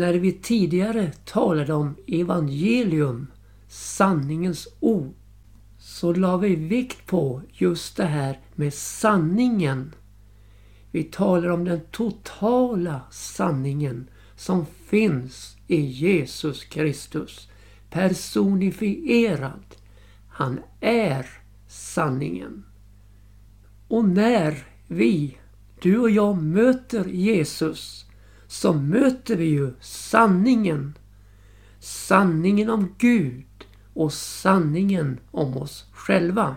När vi tidigare talade om evangelium, sanningens ord, så la vi vikt på just det här med sanningen. Vi talar om den totala sanningen som finns i Jesus Kristus. Personifierad. Han är sanningen. Och när vi, du och jag, möter Jesus så möter vi ju sanningen. Sanningen om Gud och sanningen om oss själva.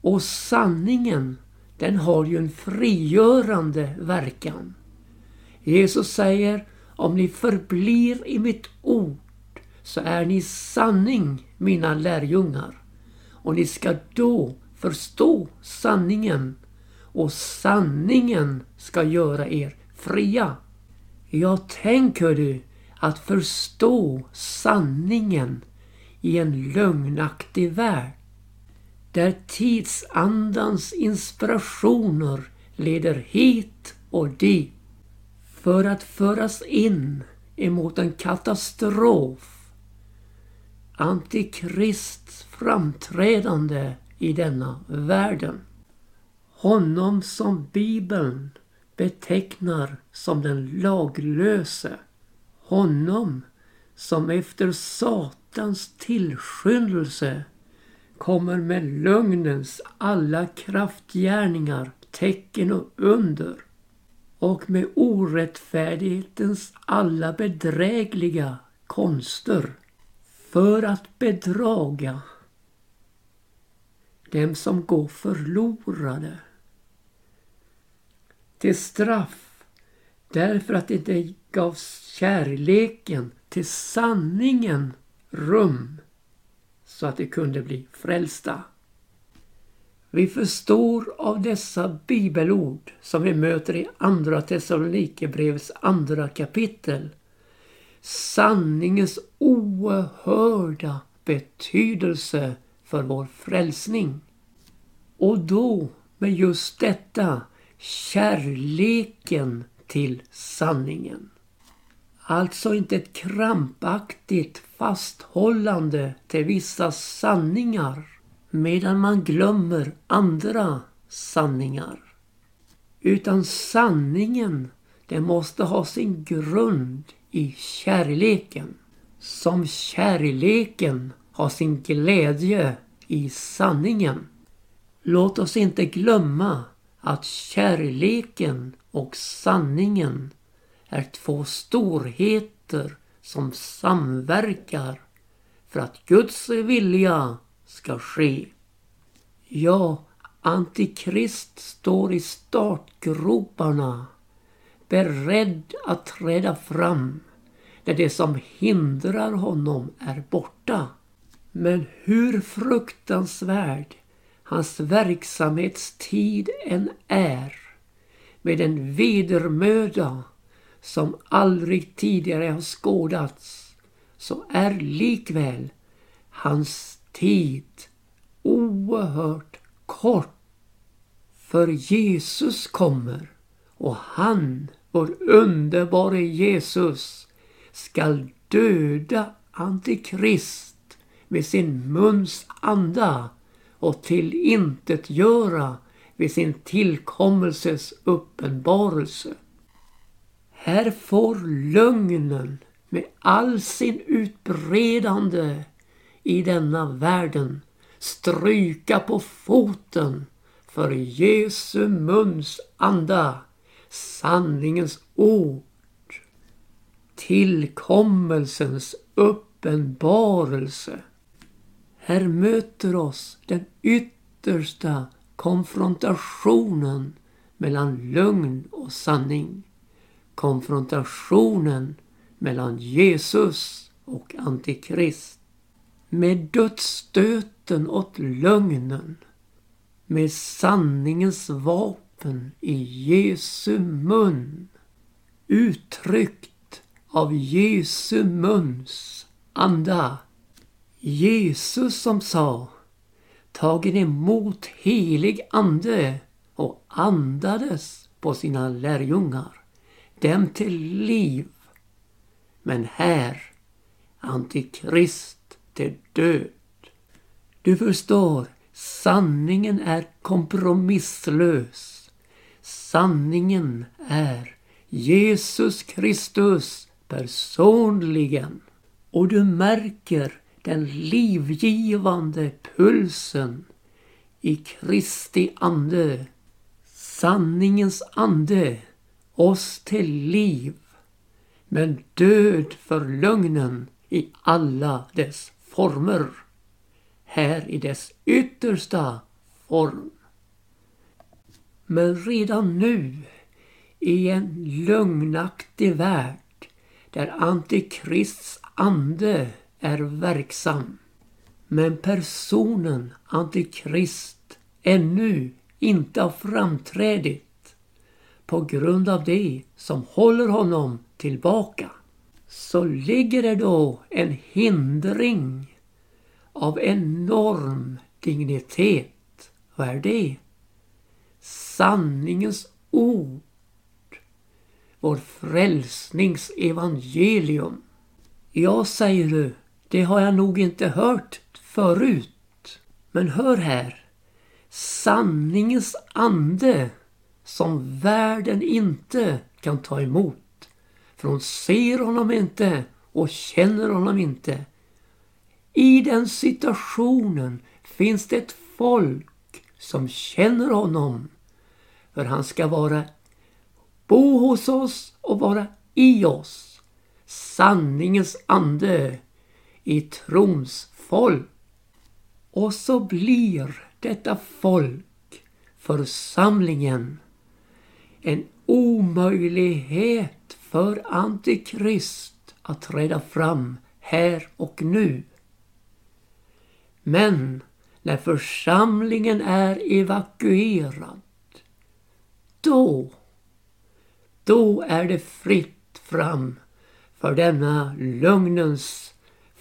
Och sanningen, den har ju en frigörande verkan. Jesus säger, om ni förblir i mitt ord så är ni sanning mina lärjungar. Och ni ska då förstå sanningen och sanningen ska göra er fria. Ja, tänker du att förstå sanningen i en lögnaktig värld där tidsandans inspirationer leder hit och dit för att föras in emot en katastrof. Antikrists framträdande i denna världen. Honom som Bibeln betecknar som den laglöse. Honom som efter Satans tillskyndelse kommer med lögnens alla kraftgärningar, tecken och under och med orättfärdighetens alla bedrägliga konster för att bedraga dem som går förlorade till straff därför att det inte gavs kärleken till sanningen rum så att de kunde bli frälsta. Vi förstår av dessa bibelord som vi möter i Andra Thessalonikerbrevets andra kapitel sanningens oerhörda betydelse för vår frälsning. Och då med just detta kärleken till sanningen. Alltså inte ett krampaktigt fasthållande till vissa sanningar medan man glömmer andra sanningar. Utan sanningen, den måste ha sin grund i kärleken. Som kärleken har sin glädje i sanningen. Låt oss inte glömma att kärleken och sanningen är två storheter som samverkar för att Guds vilja ska ske. Ja, Antikrist står i startgroparna beredd att träda fram när det som hindrar honom är borta. Men hur fruktansvärd hans verksamhetstid än är med en vedermöda som aldrig tidigare har skådats så är likväl hans tid oerhört kort. För Jesus kommer och han, vår underbara Jesus, skall döda Antikrist med sin muns anda och tillintetgöra vid sin tillkommelses uppenbarelse. Här får lögnen med all sin utbredande i denna världen stryka på foten för Jesu muns anda, sanningens ord, tillkommelsens uppenbarelse. Här möter oss den yttersta konfrontationen mellan lögn och sanning. Konfrontationen mellan Jesus och Antikrist med dödsstöten åt lögnen, med sanningens vapen i Jesu mun, uttryckt av Jesu muns anda. Jesus som sa tagen emot helig ande och andades på sina lärjungar, dem till liv. Men här, antikrist till död. Du förstår, sanningen är kompromisslös. Sanningen är Jesus Kristus personligen. Och du märker den livgivande pulsen i Kristi ande. Sanningens ande oss till liv men död för lögnen i alla dess former. Här i dess yttersta form. Men redan nu i en lögnaktig värld där Antikrists ande är verksam. Men personen Antikrist ännu inte har framträdit på grund av det som håller honom tillbaka. Så ligger det då en hindring av enorm dignitet. Vad är det? Sanningens ord. Vår frälsningsevangelium. Jag säger du, det har jag nog inte hört förut. Men hör här. Sanningens ande som världen inte kan ta emot. För hon ser honom inte och känner honom inte. I den situationen finns det ett folk som känner honom. För han ska vara bo hos oss och vara i oss. Sanningens ande i trons folk. Och så blir detta folk, församlingen, en omöjlighet för Antikrist att träda fram här och nu. Men när församlingen är evakuerad, då, då är det fritt fram för denna lögnens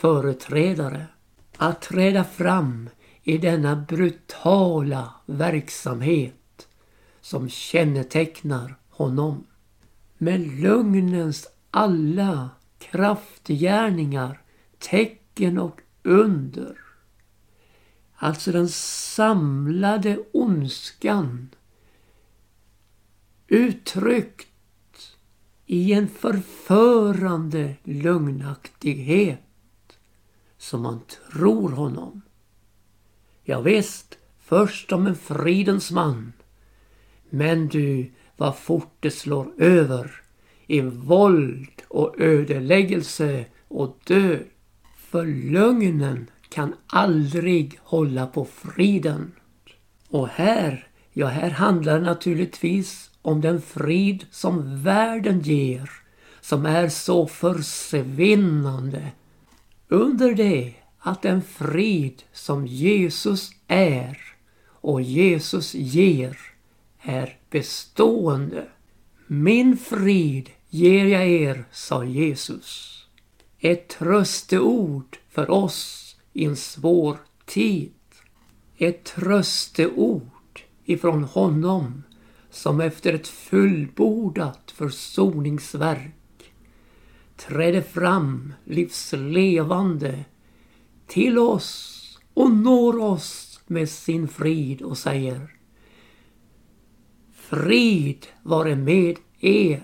företrädare att träda fram i denna brutala verksamhet som kännetecknar honom. Med lögnens alla kraftgärningar, tecken och under. Alltså den samlade ondskan uttryckt i en förförande lögnaktighet som man tror honom. Ja, visst, först om en fridens man. Men du, vad fort det slår över i våld och ödeläggelse och död. För lögnen kan aldrig hålla på friden. Och här, ja här handlar det naturligtvis om den frid som världen ger, som är så försvinnande. Under det att den frid som Jesus är och Jesus ger är bestående. Min frid ger jag er, sa Jesus. Ett trösteord för oss i en svår tid. Ett trösteord ifrån honom som efter ett fullbordat försoningsverk trädde fram livslevande till oss och når oss med sin frid och säger Frid vare med er.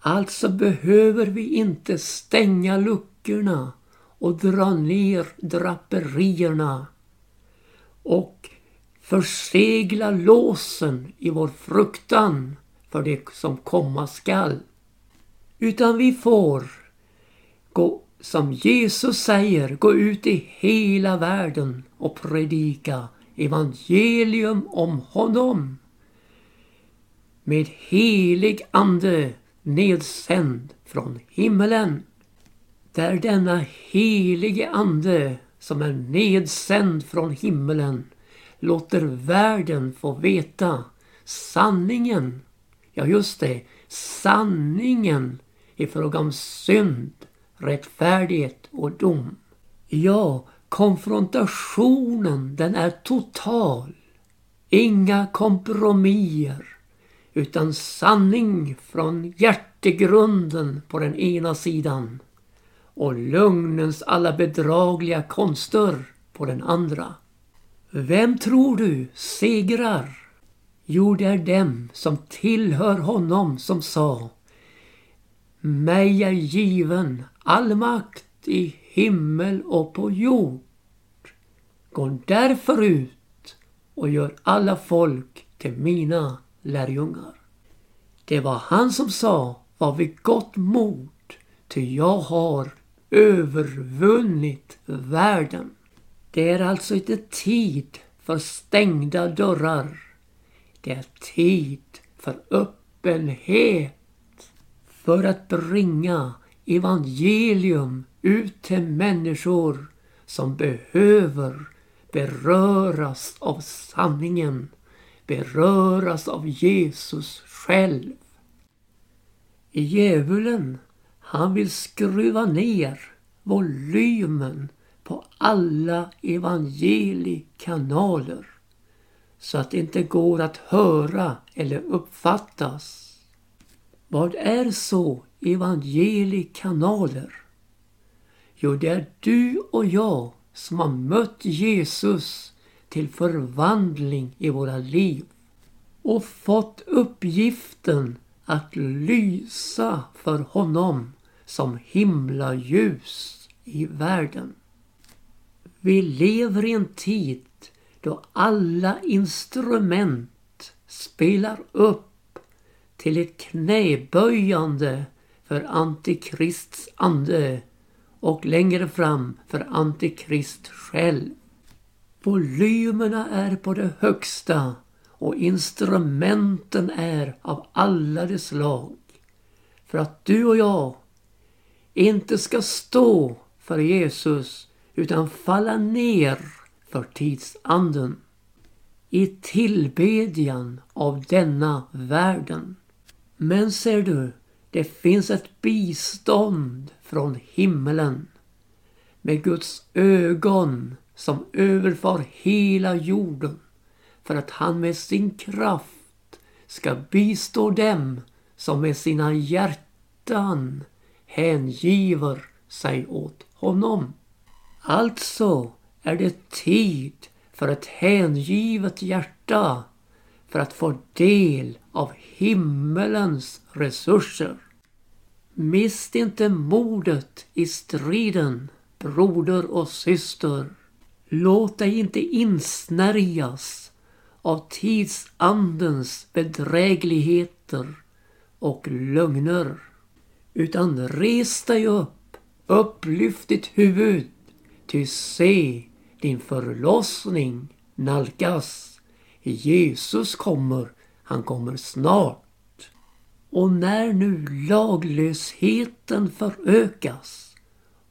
Alltså behöver vi inte stänga luckorna och dra ner draperierna och försegla låsen i vår fruktan för det som komma skall. Utan vi får gå, som Jesus säger, gå ut i hela världen och predika evangelium om honom med helig ande nedsänd från himmelen. Där denna helige ande som är nedsänd från himmelen låter världen få veta sanningen. Ja, just det. Sanningen i fråga om synd, rättfärdighet och dom. Ja, konfrontationen den är total. Inga kompromisser. utan sanning från hjärtegrunden på den ena sidan och lögnens alla bedragliga konster på den andra. Vem tror du segrar? Jo, det är dem som tillhör honom som sa mig är given all makt i himmel och på jord. Gå därför ut och gör alla folk till mina lärjungar. Det var han som sa, var vid gott mod, ty jag har övervunnit världen. Det är alltså inte tid för stängda dörrar. Det är tid för öppenhet. För att bringa evangelium ut till människor som behöver beröras av sanningen, beröras av Jesus själv. Djävulen, han vill skruva ner volymen på alla evangeliekanaler så att det inte går att höra eller uppfattas. Vad är så evangeliekanaler? Jo, det är du och jag som har mött Jesus till förvandling i våra liv och fått uppgiften att lysa för honom som himlaljus i världen. Vi lever i en tid då alla instrument spelar upp till ett knäböjande för Antikrists ande och längre fram för Antikrist själv. Volymerna är på det högsta och instrumenten är av alla de slag. För att du och jag inte ska stå för Jesus utan falla ner för tidsanden i tillbedjan av denna världen. Men ser du, det finns ett bistånd från himmelen med Guds ögon som överfar hela jorden för att han med sin kraft ska bistå dem som med sina hjärtan hängiver sig åt honom. Alltså är det tid för ett hängivet hjärta för att få del av himmelens resurser. Mist inte modet i striden, broder och syster. Låt dig inte insnärjas av tidsandens bedrägligheter och lögner. Utan res dig upp, upplyft ditt huvud, ty se, din förlossning nalkas. Jesus kommer, han kommer snart. Och när nu laglösheten förökas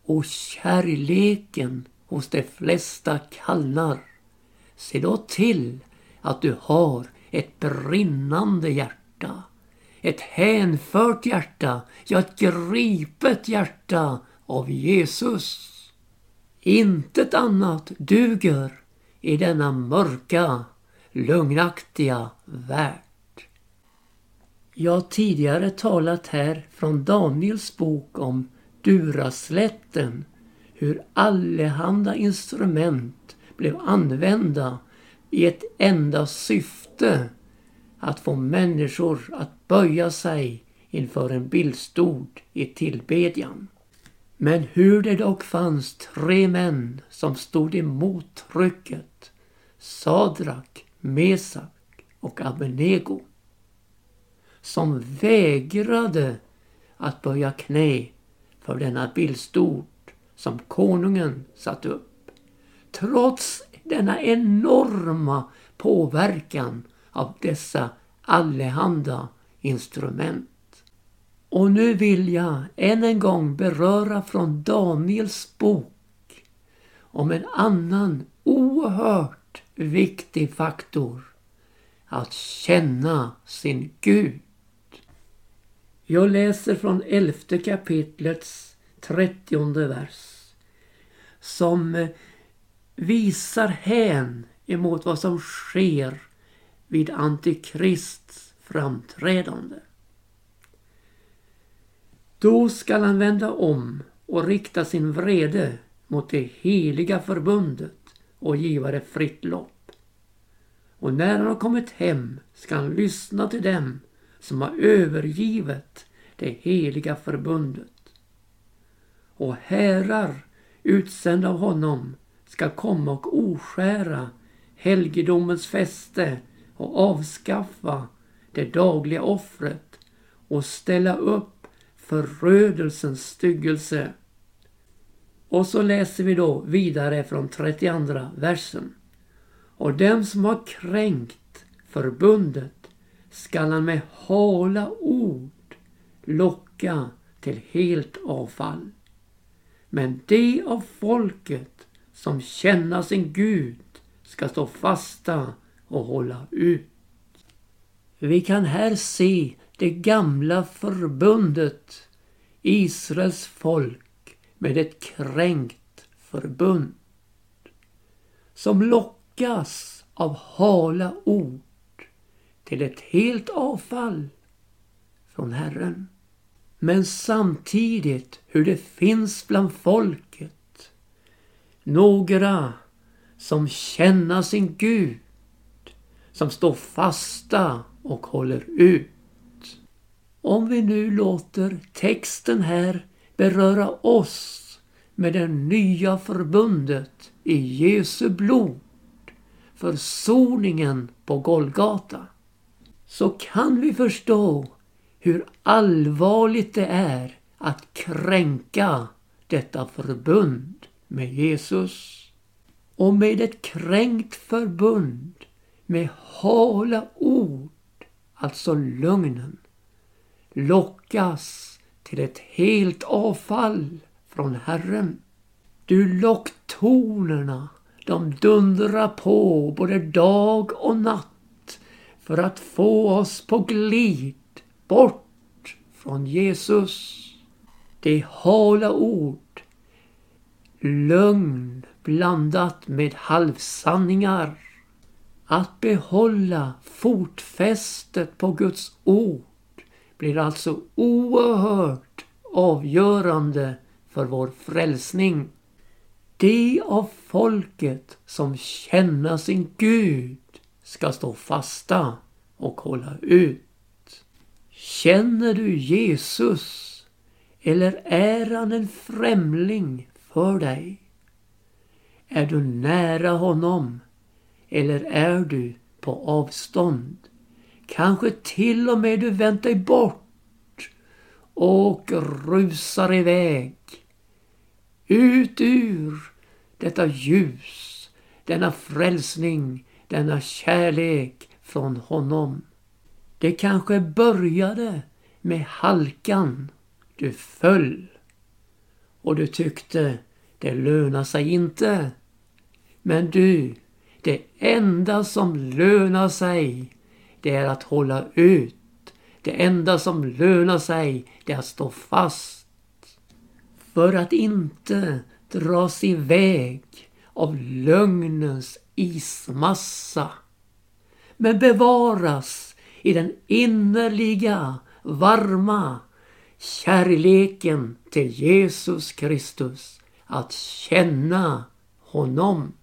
och kärleken hos de flesta kallnar, se då till att du har ett brinnande hjärta. Ett hänfört hjärta, ja ett gripet hjärta av Jesus. Intet annat duger i denna mörka, lögnaktiga värld. Jag har tidigare talat här från Daniels bok om Duraslätten, hur allehanda instrument blev använda i ett enda syfte att få människor att böja sig inför en bildstod i tillbedjan. Men hur det dock fanns tre män som stod emot trycket, Sadrak, Mesak och Abednego, som vägrade att böja knä för denna bildstort som konungen satt upp. Trots denna enorma påverkan av dessa allehanda instrument. Och nu vill jag än en gång beröra från Daniels bok om en annan oerhört viktig faktor. Att känna sin Gud. Jag läser från elfte kapitlets trettionde vers. Som eh, visar hän emot vad som sker vid Antikrists framträdande. Då skall han vända om och rikta sin vrede mot det heliga förbundet och giva det fritt lopp. Och när han har kommit hem ska han lyssna till dem som har övergivet det heliga förbundet. Och härar utsända av honom ska komma och oskära helgedomens fäste och avskaffa det dagliga offret och ställa upp förödelsens styggelse. Och så läser vi då vidare från 32 versen. Och dem som har kränkt förbundet skall han med hala ord locka till helt avfall. Men de av folket som känner sin Gud ska stå fasta och hålla ut. Vi kan här se det gamla förbundet, Israels folk med ett kränkt förbund. Som lockas av hala ord till ett helt avfall från Herren. Men samtidigt hur det finns bland folket några som känner sin Gud, som står fasta och håller ut. Om vi nu låter texten här beröra oss med det nya förbundet i Jesu blod, försoningen på Golgata, så kan vi förstå hur allvarligt det är att kränka detta förbund med Jesus. Och med ett kränkt förbund med hala ord, alltså lögnen, lockas till ett helt avfall från Herren. Du locktonerna, de dundrar på både dag och natt för att få oss på glid bort från Jesus. Det hala ord, lögn blandat med halvsanningar. Att behålla fotfästet på Guds ord blir alltså oerhört avgörande för vår frälsning. De av folket som känner sin Gud ska stå fasta och hålla ut. Känner du Jesus? Eller är han en främling för dig? Är du nära honom? Eller är du på avstånd? Kanske till och med du vänt dig bort och rusar iväg. Ut ur detta ljus, denna frälsning, denna kärlek från honom. Det kanske började med halkan. Du föll. Och du tyckte det lönar sig inte. Men du, det enda som lönar sig det är att hålla ut. Det enda som lönar sig det är att stå fast. För att inte dras iväg av lögnens ismassa. Men bevaras i den innerliga, varma kärleken till Jesus Kristus. Att känna honom.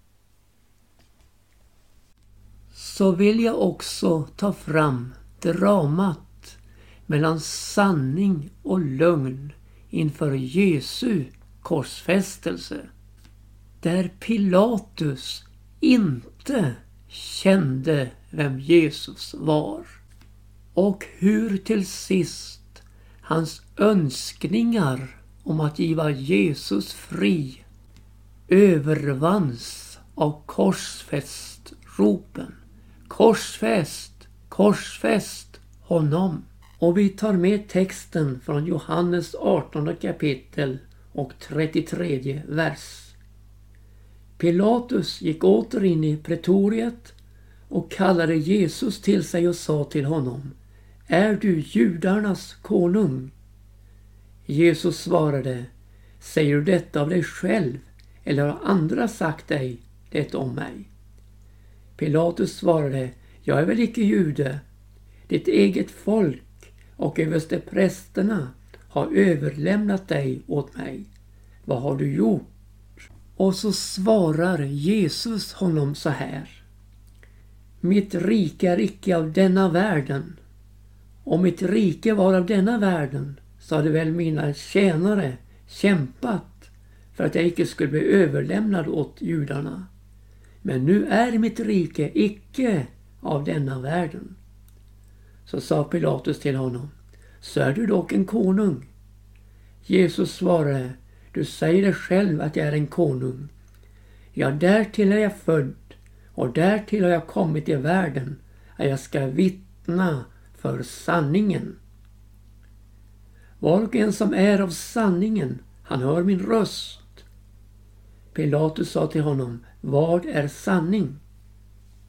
Så vill jag också ta fram dramat mellan sanning och lögn inför Jesu korsfästelse. Där Pilatus inte kände vem Jesus var och hur till sist hans önskningar om att giva Jesus fri övervanns av korsfästropen. Korsfäst, korsfäst honom. Och vi tar med texten från Johannes 18 kapitel och 33 vers. Pilatus gick åter in i pretoriet och kallade Jesus till sig och sa till honom är du judarnas konung? Jesus svarade, säger du detta av dig själv eller har andra sagt dig det om mig? Pilatus svarade, jag är väl icke jude. ditt eget folk och översteprästerna har överlämnat dig åt mig. Vad har du gjort? Och så svarar Jesus honom så här. Mitt rike är icke av denna världen. Om mitt rike var av denna världen så hade väl mina tjänare kämpat för att jag icke skulle bli överlämnad åt judarna. Men nu är mitt rike icke av denna världen. Så sa Pilatus till honom, så är du dock en konung. Jesus svarade, du säger det själv att jag är en konung. Ja, därtill är jag född och därtill har jag kommit i världen att jag ska vittna för sanningen. Var och en som är av sanningen, han hör min röst. Pilatus sa till honom, vad är sanning?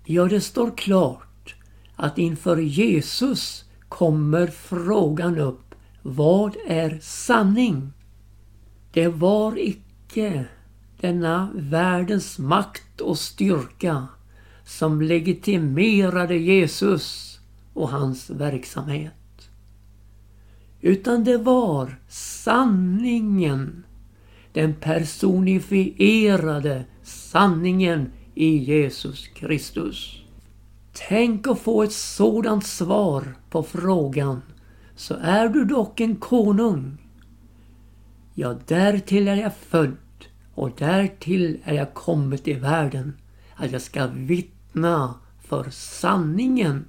Ja, det står klart att inför Jesus kommer frågan upp, vad är sanning? Det var icke denna världens makt och styrka som legitimerade Jesus och hans verksamhet. Utan det var sanningen, den personifierade sanningen i Jesus Kristus. Tänk att få ett sådant svar på frågan, så är du dock en konung. Ja, därtill är jag född och därtill är jag kommit i världen, att jag ska vittna för sanningen.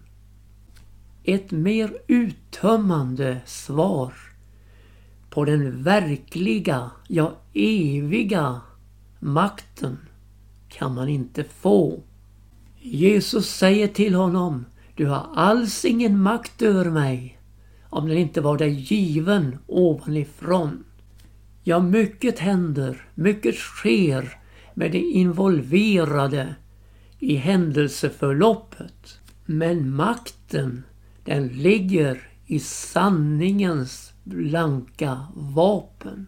Ett mer uttömmande svar på den verkliga, ja eviga makten kan man inte få. Jesus säger till honom, du har alls ingen makt över mig om den inte var dig given ovanifrån. Ja, mycket händer, mycket sker med de involverade i händelseförloppet. Men makten, den ligger i sanningens blanka vapen.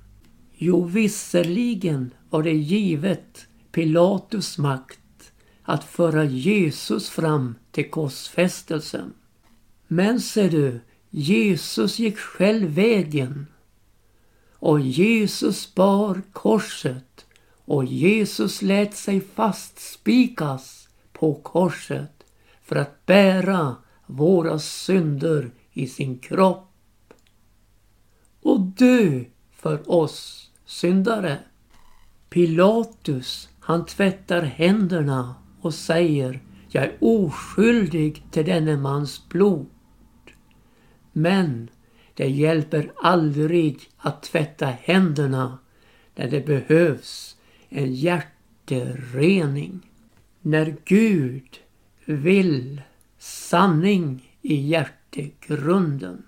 Jo, visserligen var det givet Pilatus makt att föra Jesus fram till korsfästelsen. Men ser du, Jesus gick själv vägen och Jesus bar korset och Jesus lät sig fastspikas på korset för att bära våra synder i sin kropp och dö för oss syndare. Pilatus, han tvättar händerna och säger jag är oskyldig till denne mans blod. Men det hjälper aldrig att tvätta händerna när det behövs en hjärterening. När Gud vill sanning i hjärtegrunden.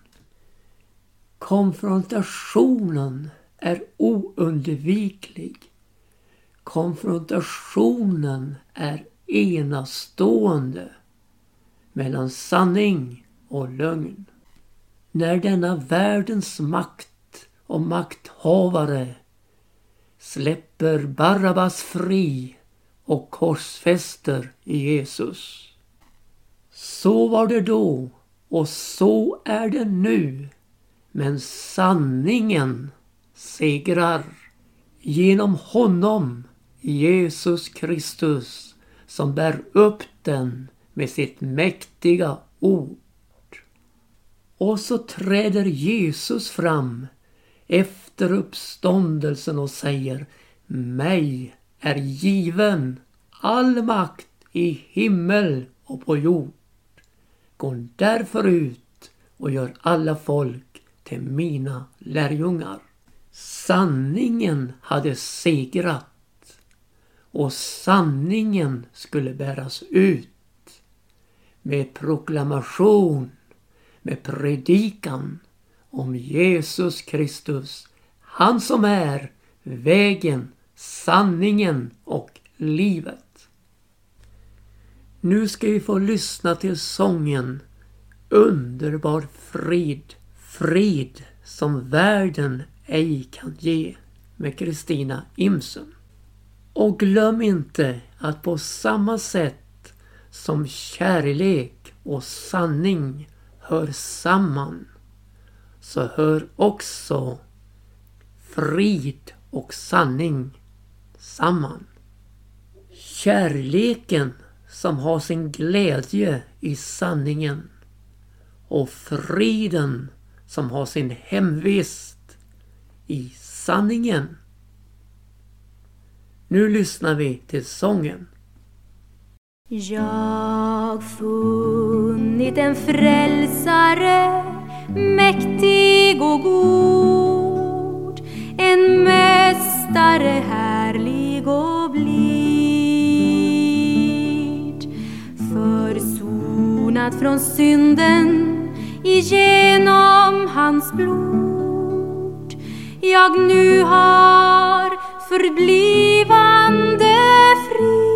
Konfrontationen är oundviklig. Konfrontationen är enastående mellan sanning och lögn. När denna världens makt och makthavare släpper Barabbas fri och korsfäster Jesus. Så var det då och så är det nu. Men sanningen segrar genom honom, Jesus Kristus, som bär upp den med sitt mäktiga ord. Och så träder Jesus fram efter uppståndelsen och säger Mig är given all makt i himmel och på jord. Gå därför ut och gör alla folk till mina lärjungar. Sanningen hade segrat och sanningen skulle bäras ut med proklamation med predikan om Jesus Kristus. Han som är vägen, sanningen och livet. Nu ska vi få lyssna till sången Underbar frid, frid som världen ej kan ge med Kristina Imsen. Och glöm inte att på samma sätt som kärlek och sanning hör samman så hör också frid och sanning samman. Kärleken som har sin glädje i sanningen och friden som har sin hemvist i sanningen. Nu lyssnar vi till sången. Jag funnit en frälsare mäktig och god en mästare härlig och blid försonad från synden igenom hans blod jag nu har förblivande frid.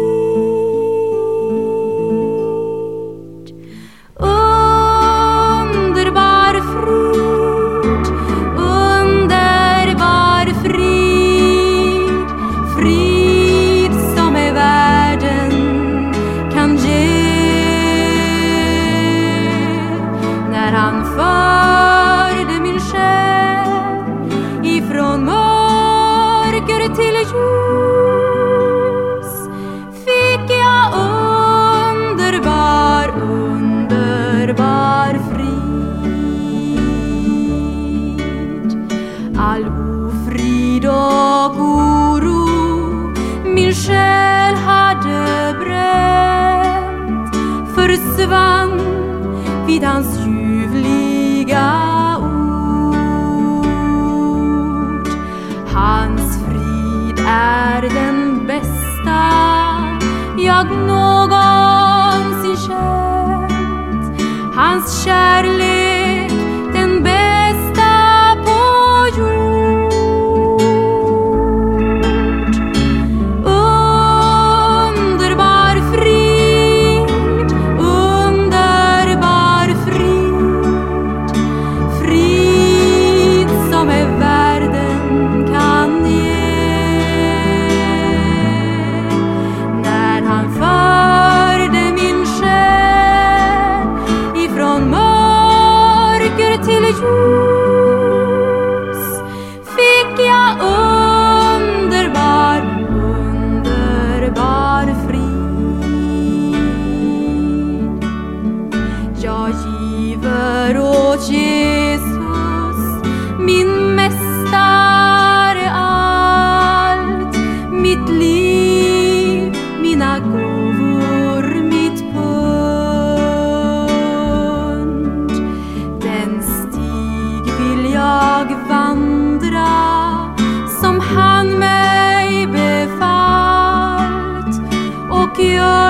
Och